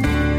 मेरो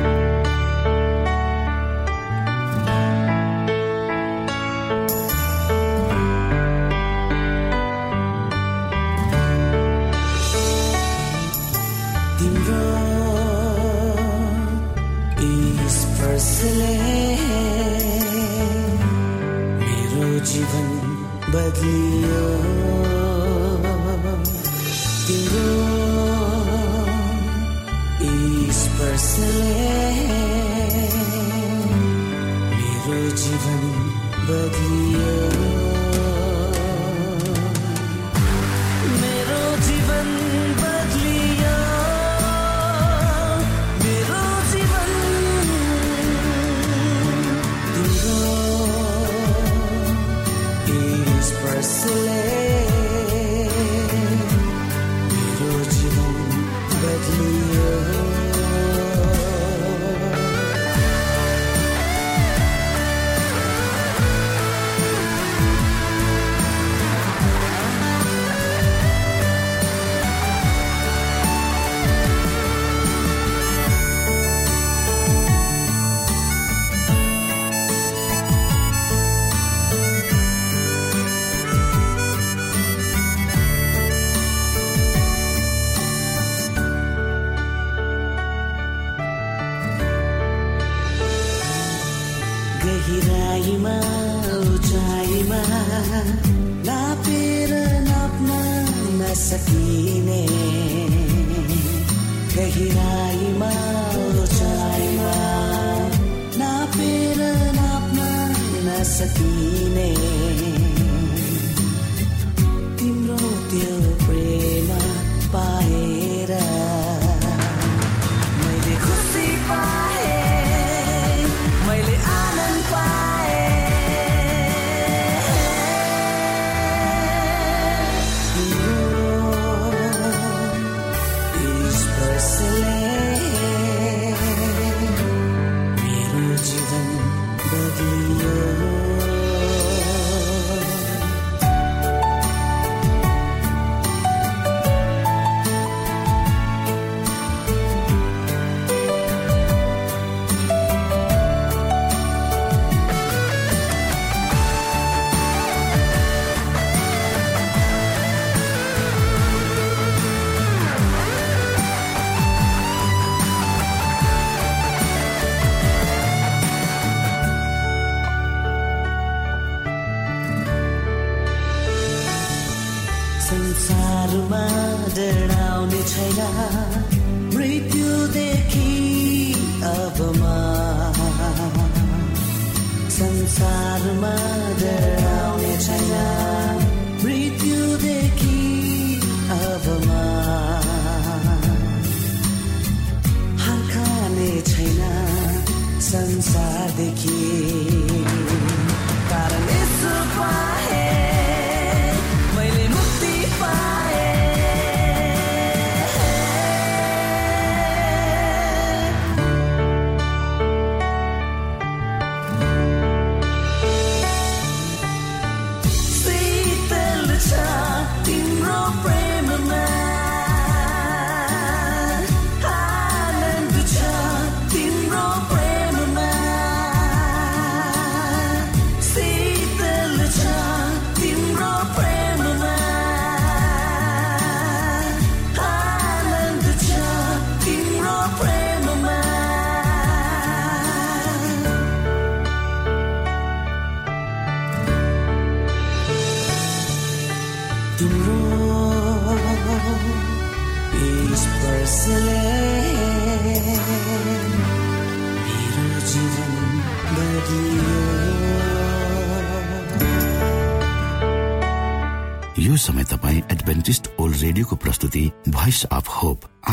डराउने छैन। मृत्युदेखि अबमा संसारमा डराउने छैन। मृत्युदेखि अबमा हर्काने छैन। संसारदेखि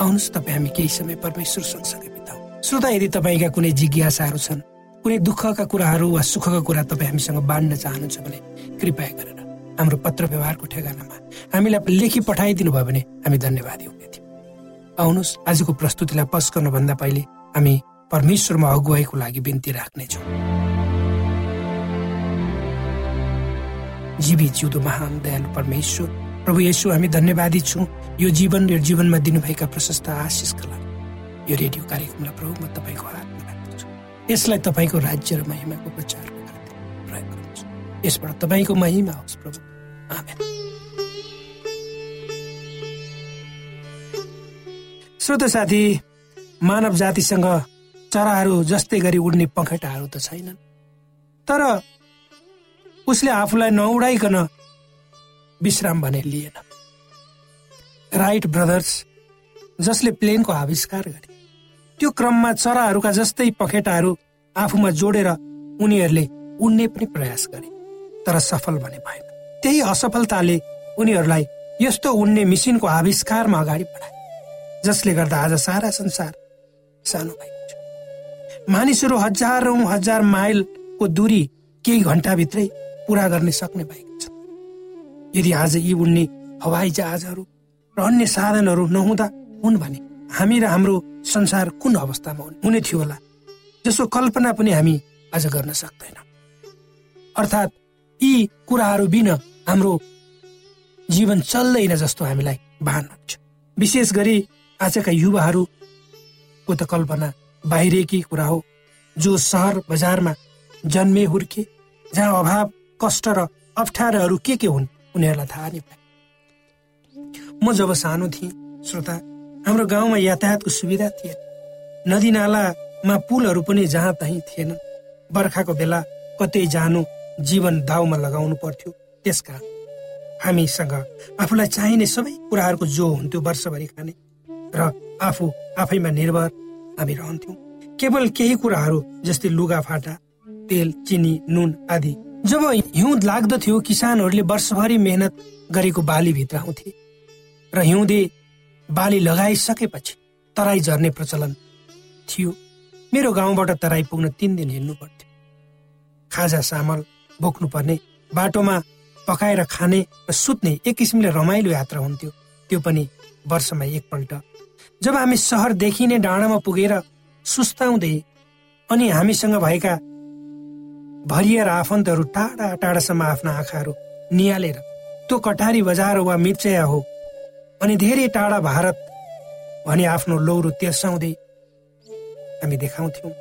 आउनुहोस् तपाईँ हामी केही समय परमेश्वर सँगसँगै बिताउ श्रोता यदि तपाईँका कुनै जिज्ञासाहरू छन् कुनै दुःखका कुराहरू वा सुखका कुरा तपाईँ हामीसँग बाँड्न चाहनुहुन्छ भने कृपया गरेर हाम्रो पत्र व्यवहारको ठेगानामा हामीलाई लेखी पठाइदिनु भयो भने हामी धन्यवादी हुने थियौँ। आउनुहोस् आजको प्रस्तुतिलाई पस गर्नुभन्दा पहिले हामी परमेश्वरमा अगुवाईको लागि बिन्ती राख्नेछौँ। जीवी जिउँदो महान दयालु परमेश्वर प्रभु येशू हामी धन्यवादी छौँ। यो जीवन र जीवनमा दिनुभएका प्रशस्त आशिषका लागि यो रेडियो कार्यक्रमलाई प्रभु म तपाईँको हातमा राख्दछु। यसलाई तपाईँको राज्य र महिमाको प्रचारको खातिर प्रयोग गर्नुहोस् यसबाट तपाईँको महिमा होस् प्रभु। आमेन। श्रोत साथी मानव जातिसँग चराहरू जस्तै गरी उड्ने पखेटाहरू त छैनन्। तर उसले आफूलाई नउडाइकन विश्राम भने लिएन। राइट ब्रदर्स जसले प्लेनको आविष्कार गरे त्यो क्रममा चराहरूका जस्तै पखेटाहरू आफूमा जोडेर उनीहरूले उड्ने पनि प्रयास गरे तर सफल भने भएन। त्यही असफलताले उनीहरूलाई यस्तो उड्ने मिसिनको आविष्कारमा अगाडि बढाए जसले गर्दा आज सारा संसार सानो भएको छ मानिसहरू हजारौं हजार माइलको दूरी केही घन्टाभित्रै पुरा गर्ने सक्ने भएको यदि आज यी उड्ने हवाई जहाजहरू र अन्य साधनहरू नहुँदा हुन् भने हामी र हाम्रो संसार कुन अवस्थामा हुने? थियो होला जसको कल्पना पनि हामी आज गर्न सक्दैनौँ। अर्थात् यी कुराहरू बिना हाम्रो जीवन चल्दैन जस्तो हामीलाई भान हुन्छ विशेष गरी आजका युवाहरूको त कल्पना बाहिरकी कुरा हो जो सहर बजारमा जन्मे हुर्के जहाँ अभाव कष्ट र अप्ठ्याराहरू के के हुन् उनीहरूलाई थाहा नै म जब सानो थिएँ श्रोता हाम्रो गाउँमा यातायातको सुविधा थिएन। नदी नालामा पुलहरू पनि जहाँ तहीँ थिएन। बर्खाको बेला कतै जानु जीवन दाउमा लगाउनु पर्थ्यो। त्यसकारण हामीसँग आफूलाई चाहिने सबै कुराहरूको जो हुन्थ्यो वर्षभरि खाने र आफू आफैमा निर्भर हामी रहन्थ्यौँ। केवल केही कुराहरू जस्तै लुगा फाटा तेल चिनी नुन आदि जब हिउँद लाग्दथ्यो किसानहरूले वर्षभरि मेहनत गरेको बालीभित्र आउँथे र हिउँदे बाली लगाइसकेपछि तराई झर्ने प्रचलन थियो। मेरो गाउँबाट तराई पुग्न तिन दिन हिँड्नु पर्थ्यो। खाजा सामल बोक्नु पर्ने बाटोमा पकाएर खाने र सुत्ने एक किसिमले रमाइलो यात्रा हुन्थ्यो। त्यो पनि वर्षमा एकपल्ट। जब हामी सहरदेखि नै डाँडामा पुगेर सुस्ताउँदै अनि हामीसँग भएका भरिएर आफन्तहरू टाढा टाढासम्म आफ्ना आँखाहरू निहालेर त्यो कटारी बजार वा मिर्चया हो अनि धेरै टाढा भारत भनी आफ्नो लौरो तेर्साउँदै हामी देखाउँथ्यौँ।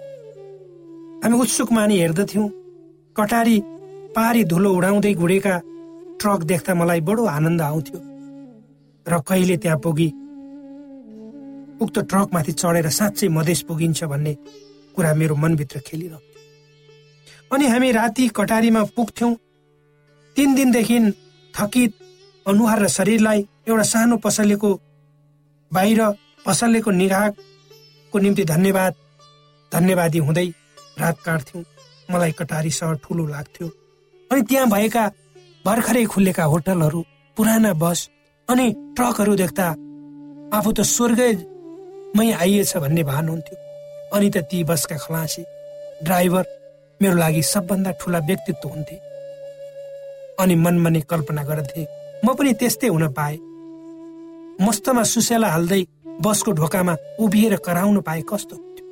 हामी उत्सुक मानि हेर्दथ्यौँ कटारी पारी धुलो उडाउँदै गुडेका ट्रक देख्दा मलाई बडो आनन्द आउँथ्यो। र कहिले त्यहाँ पुगी? उक्त ट्रकमाथि चढेर साँच्चै मधेस पुगिन्छ भन्ने कुरा मेरो मनभित्र खेलिरह्यो। अनि हामी राति कटारीमा पुग्थ्यौँ। तिन दिनदेखि थकित अनुहार र शरीरलाई एउटा सानो पसलेको बाहिर पसलेको निगाहको निम्ति धन्यवाद धन्यवादी हुँदै रात काट्थ्यौँ। मलाई कटारी सहर ठुलो लाग्थ्यो। अनि त्यहाँ भएका भर्खरै खुलेका होटलहरू पुराना बस अनि ट्रकहरू देख्दा आफू त स्वर्गमै आइएछ भन्ने भान हुन्थ्यो। अनि त ती बसका खलासी ड्राइभर मेरो लागि सबभन्दा ठुला व्यक्तित्व हुन्थे। अनि मनमा नै कल्पना गर्थे म पनि त्यस्तै हुन पाए। मस्तमा सुसेला हाल्दै बसको ढोकामा उभिएर कराउन पाए कस्तो हुन्थ्यो।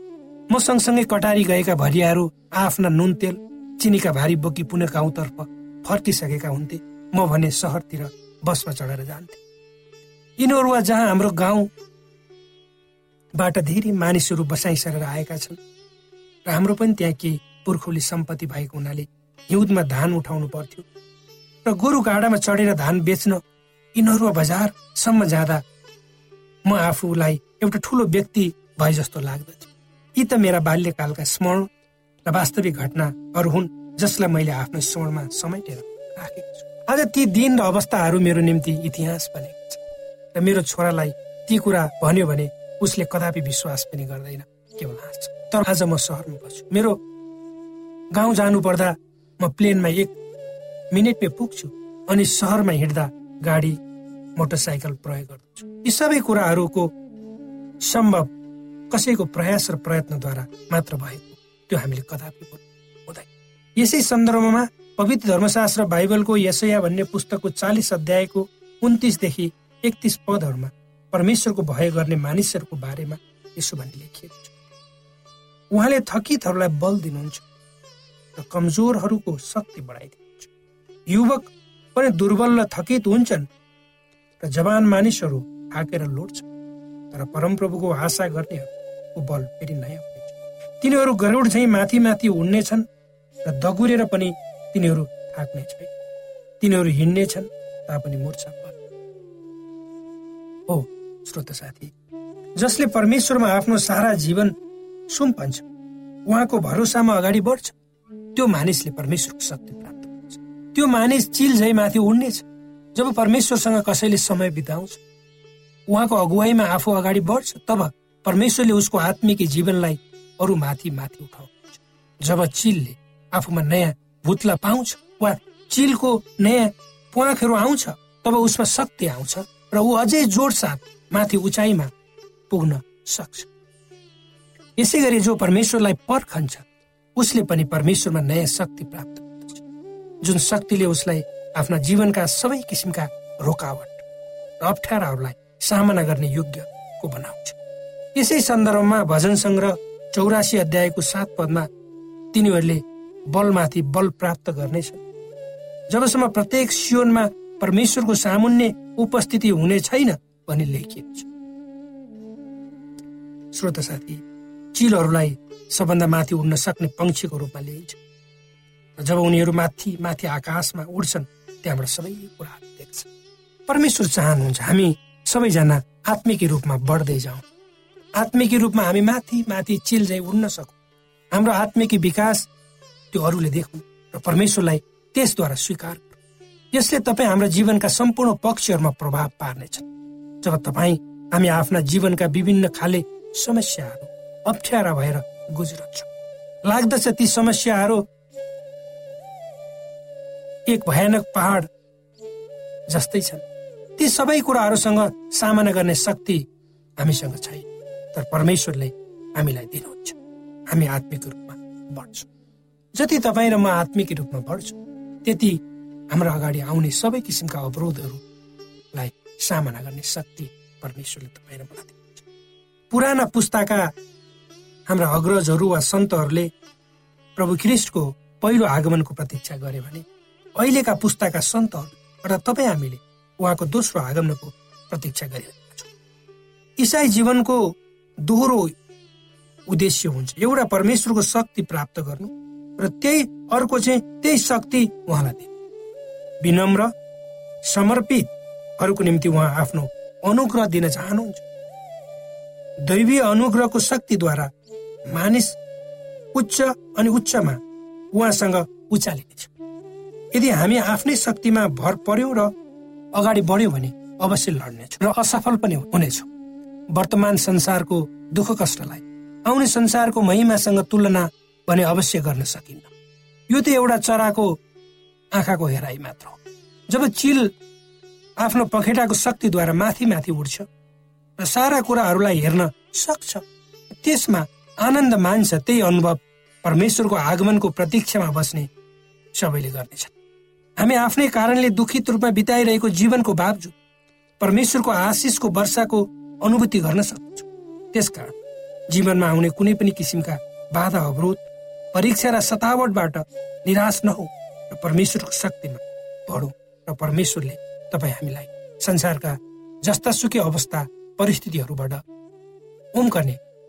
म सँगसँगै कटारी गएका भरियाहरू आफ्ना नुन तेल चिनीका भारी बोकी पुनः गाउँतर्फ फर्किसकेका हुन्थे। म भने सहरतिर बसमा चढेर जान्थे। यिनीहरू वा जहाँ हाम्रो गाउँबाट धेरै मानिसहरू बसाइसकेर आएका छन् र हाम्रो पनि त्यहाँ केही पुर्खौली सम्पत्ति भएको हुनाले हिउँदमा धान उठाउनु पर्थ्यो। र गोरु गाडामा चढेर धान बेच्न यिनीहरू बजारसम्म जाँदा म आफूलाई एउटा ठुलो व्यक्ति भए जस्तो लाग्दछ। यी त मेरा बाल्यकालका स्मरण र वास्तविक घटनाहरू हुन् जसलाई मैले आफ्नो स्मरणमा समेटेर राखेको छु। आज ती दिन र अवस्थाहरू मेरो निम्ति इतिहास बनेको छ र मेरो छोरालाई ती कुरा भन्यो भने उसले कदापि विश्वास पनि गर्दैन केवल हाँस्छ। तर आज म सहरमा बस्छु मेरो गाउँ जानु पर्दा म प्लेनमा एक मिनटमै पुग्छु अनि सहरमा हिँड्दा गाडी मोटरसाइकल प्रयोग गर्दछु। यी सबै कुराहरूको सम्भव कसैको प्रयास र प्रयत्नद्वारा मात्र भएको त्यो हामीले कदापि हुँदैन। यसै सन्दर्भमा पवित्र धर्मशास्त्र बाइबलको यसया भन्ने पुस्तकको चालिस अध्यायको उन्तिसदेखि एकतिस पदहरूमा परमेश्वरको भय गर्ने मानिसहरूको बारेमा यसो भन्ने लेखिएको छ। उहाँले थकितहरूलाई बल दिनुहुन्छ। र कमजोरहरूको शक्ति बढाइदिनुहुन्छ युवक पनि दुर्बल र थकित हुन्छन् र जवान मानिसहरू थाकेर लुट्छन्। तर परमप्रभुको आशा गर्नेहरूको बल फेरि नयाँ हुनेछ। तिनीहरू गरुड झैँ माथि माथि उड्नेछन् र दगुरेर पनि तिनीहरू थाक्ने छैन। तिनीहरू हिँड्नेछन् तापनि मूर्छा हो श्रोत साथी जसले परमेश्वरमा आफ्नो सारा जीवन सुम्पन्छ उहाँको भरोसामा अगाडि बढ्छ। त्यो मानिसले परमेश्वरको शक्ति प्राप्त गर्छ। त्यो मानिस चिल झै माथि उड्नेछ। जब परमेश्वरसँग कसैले समय बिताउँछ उहाँको अगुवाईमा आफू अगाडि बढ्छ तब परमेश्वरले उसको आत्मिक जीवनलाई अरू माथि माथि उठाउनुहुन्छ। जब चिलले आफूमा नयाँ भुत्ला पाउँछ वा चिलको नयाँ प्वाखहरू आउँछ तब उसमा शक्ति आउँछ र ऊ अझै जोड साथ माथि उचाइमा पुग्न सक्छ। यसै गरी जो परमेश्वरलाई पर्खन्छ उसले पनि परमेश्वरमा नयाँ शक्ति प्राप्त गर्दछ। जुन शक्तिले उसलाई आफ्ना जीवनका सबै किसिमका रोकावट र अप्ठ्याराहरूलाई सामना गर्ने योग्यको बनाउँछ। यसै सन्दर्भमा भजन सङ्ग्रह चौरासी अध्यायको सात पदमा तिनीहरूले बलमाथि बल प्राप्त गर्नेछन्। जबसम्म प्रत्येक सियोनमा परमेश्वरको सामुन्य उपस्थिति हुने छैन भनी लेखिएको छ। श्रोत साथी चिलहरूलाई सबभन्दा माथि उड्न सक्ने पंक्षीको रूपमा लिइन्छ। जब उनीहरू माथि माथि आकाशमा उड्छन् त्यहाँबाट सबै कुराहरू देख्छ। परमेश्वर चाहनुहुन्छ हामी सबैजना आत्मिक रूपमा बढ्दै जाउँ। आत्मिक रूपमा हामी माथि माथि चिल चाहिँ उड्न सकौँ। हाम्रो आत्मिक विकास त्यो अरूले देखौँ र परमेश्वरलाई त्यसद्वारा स्वीकार यसले तपाईँ हाम्रो जीवनका सम्पूर्ण पक्षहरूमा प्रभाव पार्नेछ। जब तपाईँ हामी आफ्ना जीवनका विभिन्न खाले समस्याहरू अप्ठ्यारा भएर गुज्रन्छ लाग्दछ ती समस्याहरू। एक भयानक पहाड जस्तै छन्। ती सबै कुराहरूसँग सामना गर्ने शक्ति हामीसँग छैन। तर परमेश्वरले हामीलाई दिनुहुन्छ। हामी आत्मिक रूपमा बढ्छौँ। जति तपाईँ र म आत्मिक रूपमा बढ्छौँ त्यति हाम्रो अगाडि आउने सबै किसिमका अवरोधहरूलाई सामना गर्ने शक्ति परमेश्वरले तपाईँ र मलाई दिनुहुन्छ। पुराना पुस्ताका हाम्रा अग्रजहरू वा सन्तहरूले प्रभु ख्रिस्टको पहिलो आगमनको प्रतीक्षा गरे भने अहिलेका पुस्ताका सन्तहरू अर्थात् तपाईँ हामीले उहाँको दोस्रो आगमनको प्रतीक्षा गरिरहेका छौँ। इसाई जीवनको दोहोरो उद्देश्य हुन्छ एउटा परमेश्वरको शक्ति प्राप्त गर्नु र त्यही अर्को चाहिँ त्यही शक्ति उहाँलाई दिनु। विनम्र समर्पितहरूको निम्ति उहाँ आफ्नो अनुग्रह दिन चाहनुहुन्छ। दैवीय अनुग्रहको शक्तिद्वारा मानिस उच्च अनि उच्चमा उहाँसँग उचालिनेछ। यदि हामी आफ्नै शक्तिमा भर पर्यौँ र अगाडि बढ्यौँ भने अवश्य लड्नेछौँ र असफल पनि हुनेछौँ। वर्तमान संसारको दुःख कष्टलाई आउने संसारको महिमासँग तुलना भने अवश्य गर्न सकिन्न। यो त एउटा चराको आँखाको हेराइ मात्र हो। जब चिल आफ्नो पखेटाको शक्तिद्वारा माथि माथि उड्छ र सारा कुराहरूलाई हेर्न सक्छ त्यसमा आनन्द मान्छ त्यही अनुभव परमेश्वरको आगमनको प्रतीक्षामा बस्ने सबैले गर्नेछन्। हामी आफ्नै कारणले दुखित रूपमा बिताइरहेको जीवनको बावजुद परमेश्वरको आशिषको वर्षाको अनुभूति गर्न सक्छौँ त्यसकारण जीवनमा आउने कुनै पनि किसिमका बाधा अवरोध परीक्षा र सतावटबाट निराश नहो र परमेश्वरको शक्तिमा बढौँ र परमेश्वरले तपाईँ हामीलाई संसारका जस्ता सुकै अवस्था परिस्थितिहरूबाट उम्कने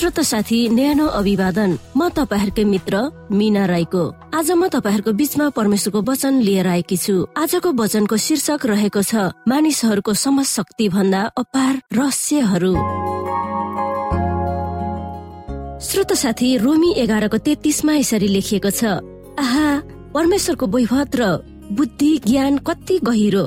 श्रोत साथी न्यानो अभिवादन। म तपाईँहरूकै मित्र मिना राईको। आज म तपाईँहरूको बीचमा परमेश्वरको वचन लिएर आएकी छु। आजको वचनको शीर्षक रहेको छ मानिसहरूको समझ शक्ति भन्दा अपार रहस्यहरू। श्रोत साथी रोमी एघारको तेत्तिसमा यसरी लेखिएको छ आहा परमेश्वरको वैभव र बुद्धि ज्ञान कति गहिरो।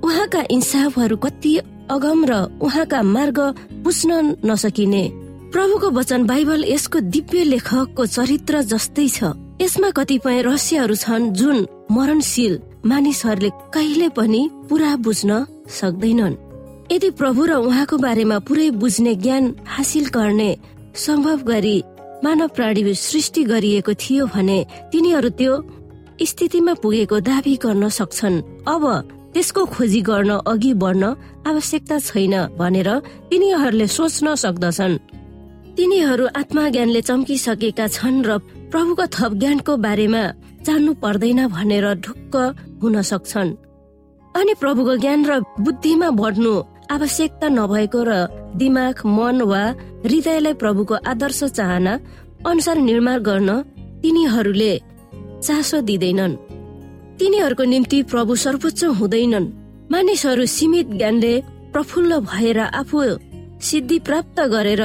उहाँका इन्साफहरू कति अगम र उहाँका मार्ग बुझ्न नसकिने। प्रभुको वचन बाइबल यसको दिव्य लेखकको चरित्र जस्तै छ। यसमा कतिपय रहस्यहरू छन् जुन मरणशील मानिसहरूले कहिले पनि पुरा बुझ्न सक्दैनन्। यदि प्रभु र उहाँको बारेमा पुरै बुझ्ने ज्ञान हासिल गर्ने सम्भव गरी मानव प्राणी सृष्टि गरिएको थियो भने तिनीहरू त्यो स्थितिमा पुगेको दावी गर्न सक्छन्। अब त्यसको खोजी गर्न अघि बढ्न आवश्यकता छैन भनेर तिनीहरूले सोच्न सक्दछन्। तिनीहरू आत्मा ज्ञानले चम्किसकेका छन् र प्रभुको थप ज्ञानको बारेमा जान्नु पर्दैन भनेर ढुक्क हुन सक्छन्। अनि प्रभुको ज्ञान र बुद्धिमा बढ्नु आवश्यकता नभएको र दिमाग मन वा हृदयलाई प्रभुको आदर्श चाहना अनुसार निर्माण गर्न तिनीहरूले चासो दिँदैनन्। तिनीहरूको निम्ति प्रभु सर्वोच्च हुँदैनन्। मानिसहरू सीमित ज्ञानले प्रफुल्ल भएर आफू सिद्धि प्राप्त गरेर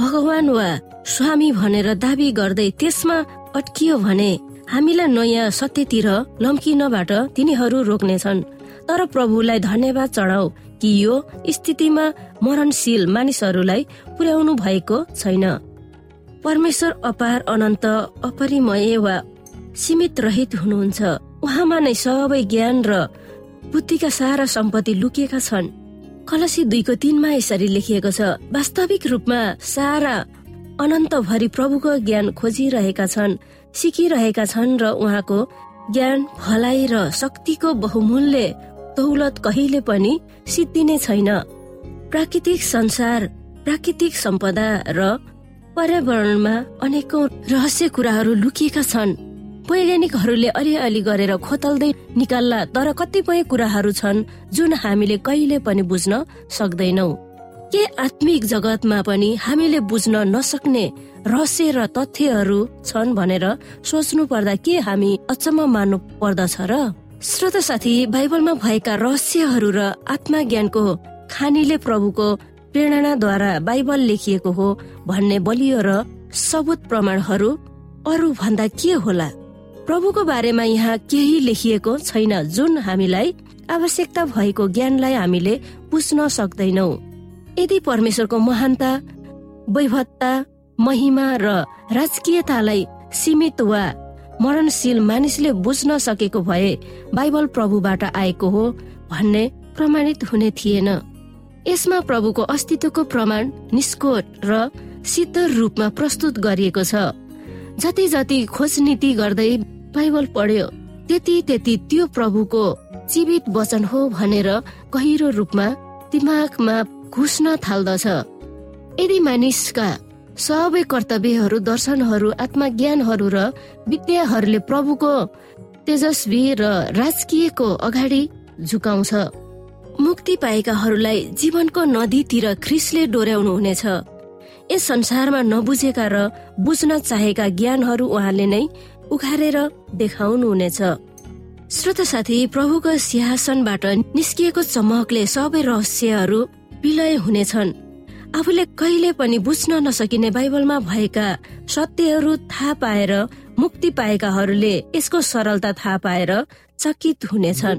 भगवान वा स्वामी भनेर दावी गर्दै त्यसमा अट्कियो भने हामीलाई नयाँ सत्यतिर लम्किनबाट तिनीहरू रोक्नेछन्। तर प्रभुलाई धन्यवाद चढाउ कि यो स्थितिमा मरणशील मानिसहरूलाई पुर्याउनु भएको छैन। परमेश्वर अपार अनन्त अपरिमय वा सीमित रहित हुनुहुन्छ। उहाँमा नै सबै ज्ञान र बुद्धिका सारा सम्पत्ति लुकिएका छन्। कलसी दुईको तिनमा यसरी लेखिएको छ। वास्तविक रूपमा सारा अनन्तभरि प्रभुको ज्ञान खोजिरहेका छन् सिकिरहेका छन् र उहाँको ज्ञान भलाइ र शक्तिको बहुमूल्य दौलत कहिले पनि सिद्धिने छैन। प्राकृतिक संसार प्राकृतिक सम्पदा र पर्यावरणमा अनेकौं रहस्य कुराहरू लुकिएका छन्। वैज्ञानिकहरूले अलिअलि गरेर खोतल्दै निकाल्ला तर कतिपय कुराहरू छन् जुन हामीले कहिले पनि बुझ्न सक्दैनौ। के आत्मिक जगतमा पनि हामीले बुझ्न नसक्ने रहस्य र तथ्यहरू छन् भनेर सोच्नु पर्दा के हामी अचम्म मान्नु पर्दछ र? श्रोत साथी बाइबलमा भएका रहस्यहरू र आत्मा ज्ञानको खानीले प्रभुको प्रेरणाद्वारा बाइबल लेखिएको हो भन्ने बलियो र सबुत प्रमाणहरू अरू भन्दा के होला? प्रभुको बारेमा यहाँ केही लेखिएको छैन जुन हामीलाई आवश्यकता भएको ज्ञानलाई हामीले बुझ्न सक्दैनौ। यदि परमेश्वरको महानता वैभवता महिमा र राजकीयतालाई सीमित वा मरणशील मानिसले बुझ्न सकेको भए बाइबल प्रभुबाट आएको हो भन्ने प्रमाणित हुने थिएन। यसमा प्रभुको अस्तित्वको प्रमाण निष्कोट र सिद्ध रूपमा प्रस्तुत गरिएको छ। जति जति खोज नीति गर्दै बाइबल पढ्यो त्यति त्यति त्यो प्रभुको जीवित वचन हो भनेर गहिरो रूपमा दिमागमा घुस्न थाल्दछ। यदि मानिसका सबै कर्तव्यहरू दर्शनहरू आत्मज्ञानहरू र विद्याहरूले प्रभुको तेजस्वी र राजकीयको अगाडि झुकाउँछ मुक्ति पाएकाहरूलाई जीवनको नदीतिर ख्रिसले डोर्याउनु हुनेछ। यस संसारमा नबुझेका र बुझ्न चाहेका ज्ञानहरू उहाँले नै उखारेर देखाउनु हुनेछ श्रोत साथी प्रभुको सिंहासनबाट निस्किएको चमकले सबै रहस्यहरू विलय हुनेछन्। आफूले कहिले पनि बुझ्न नसकिने बाइबलमा भएका सत्यहरू थाहा पाएर मुक्ति पाएकाहरूले यसको सरलता थाहा पाएर चकित हुनेछन्।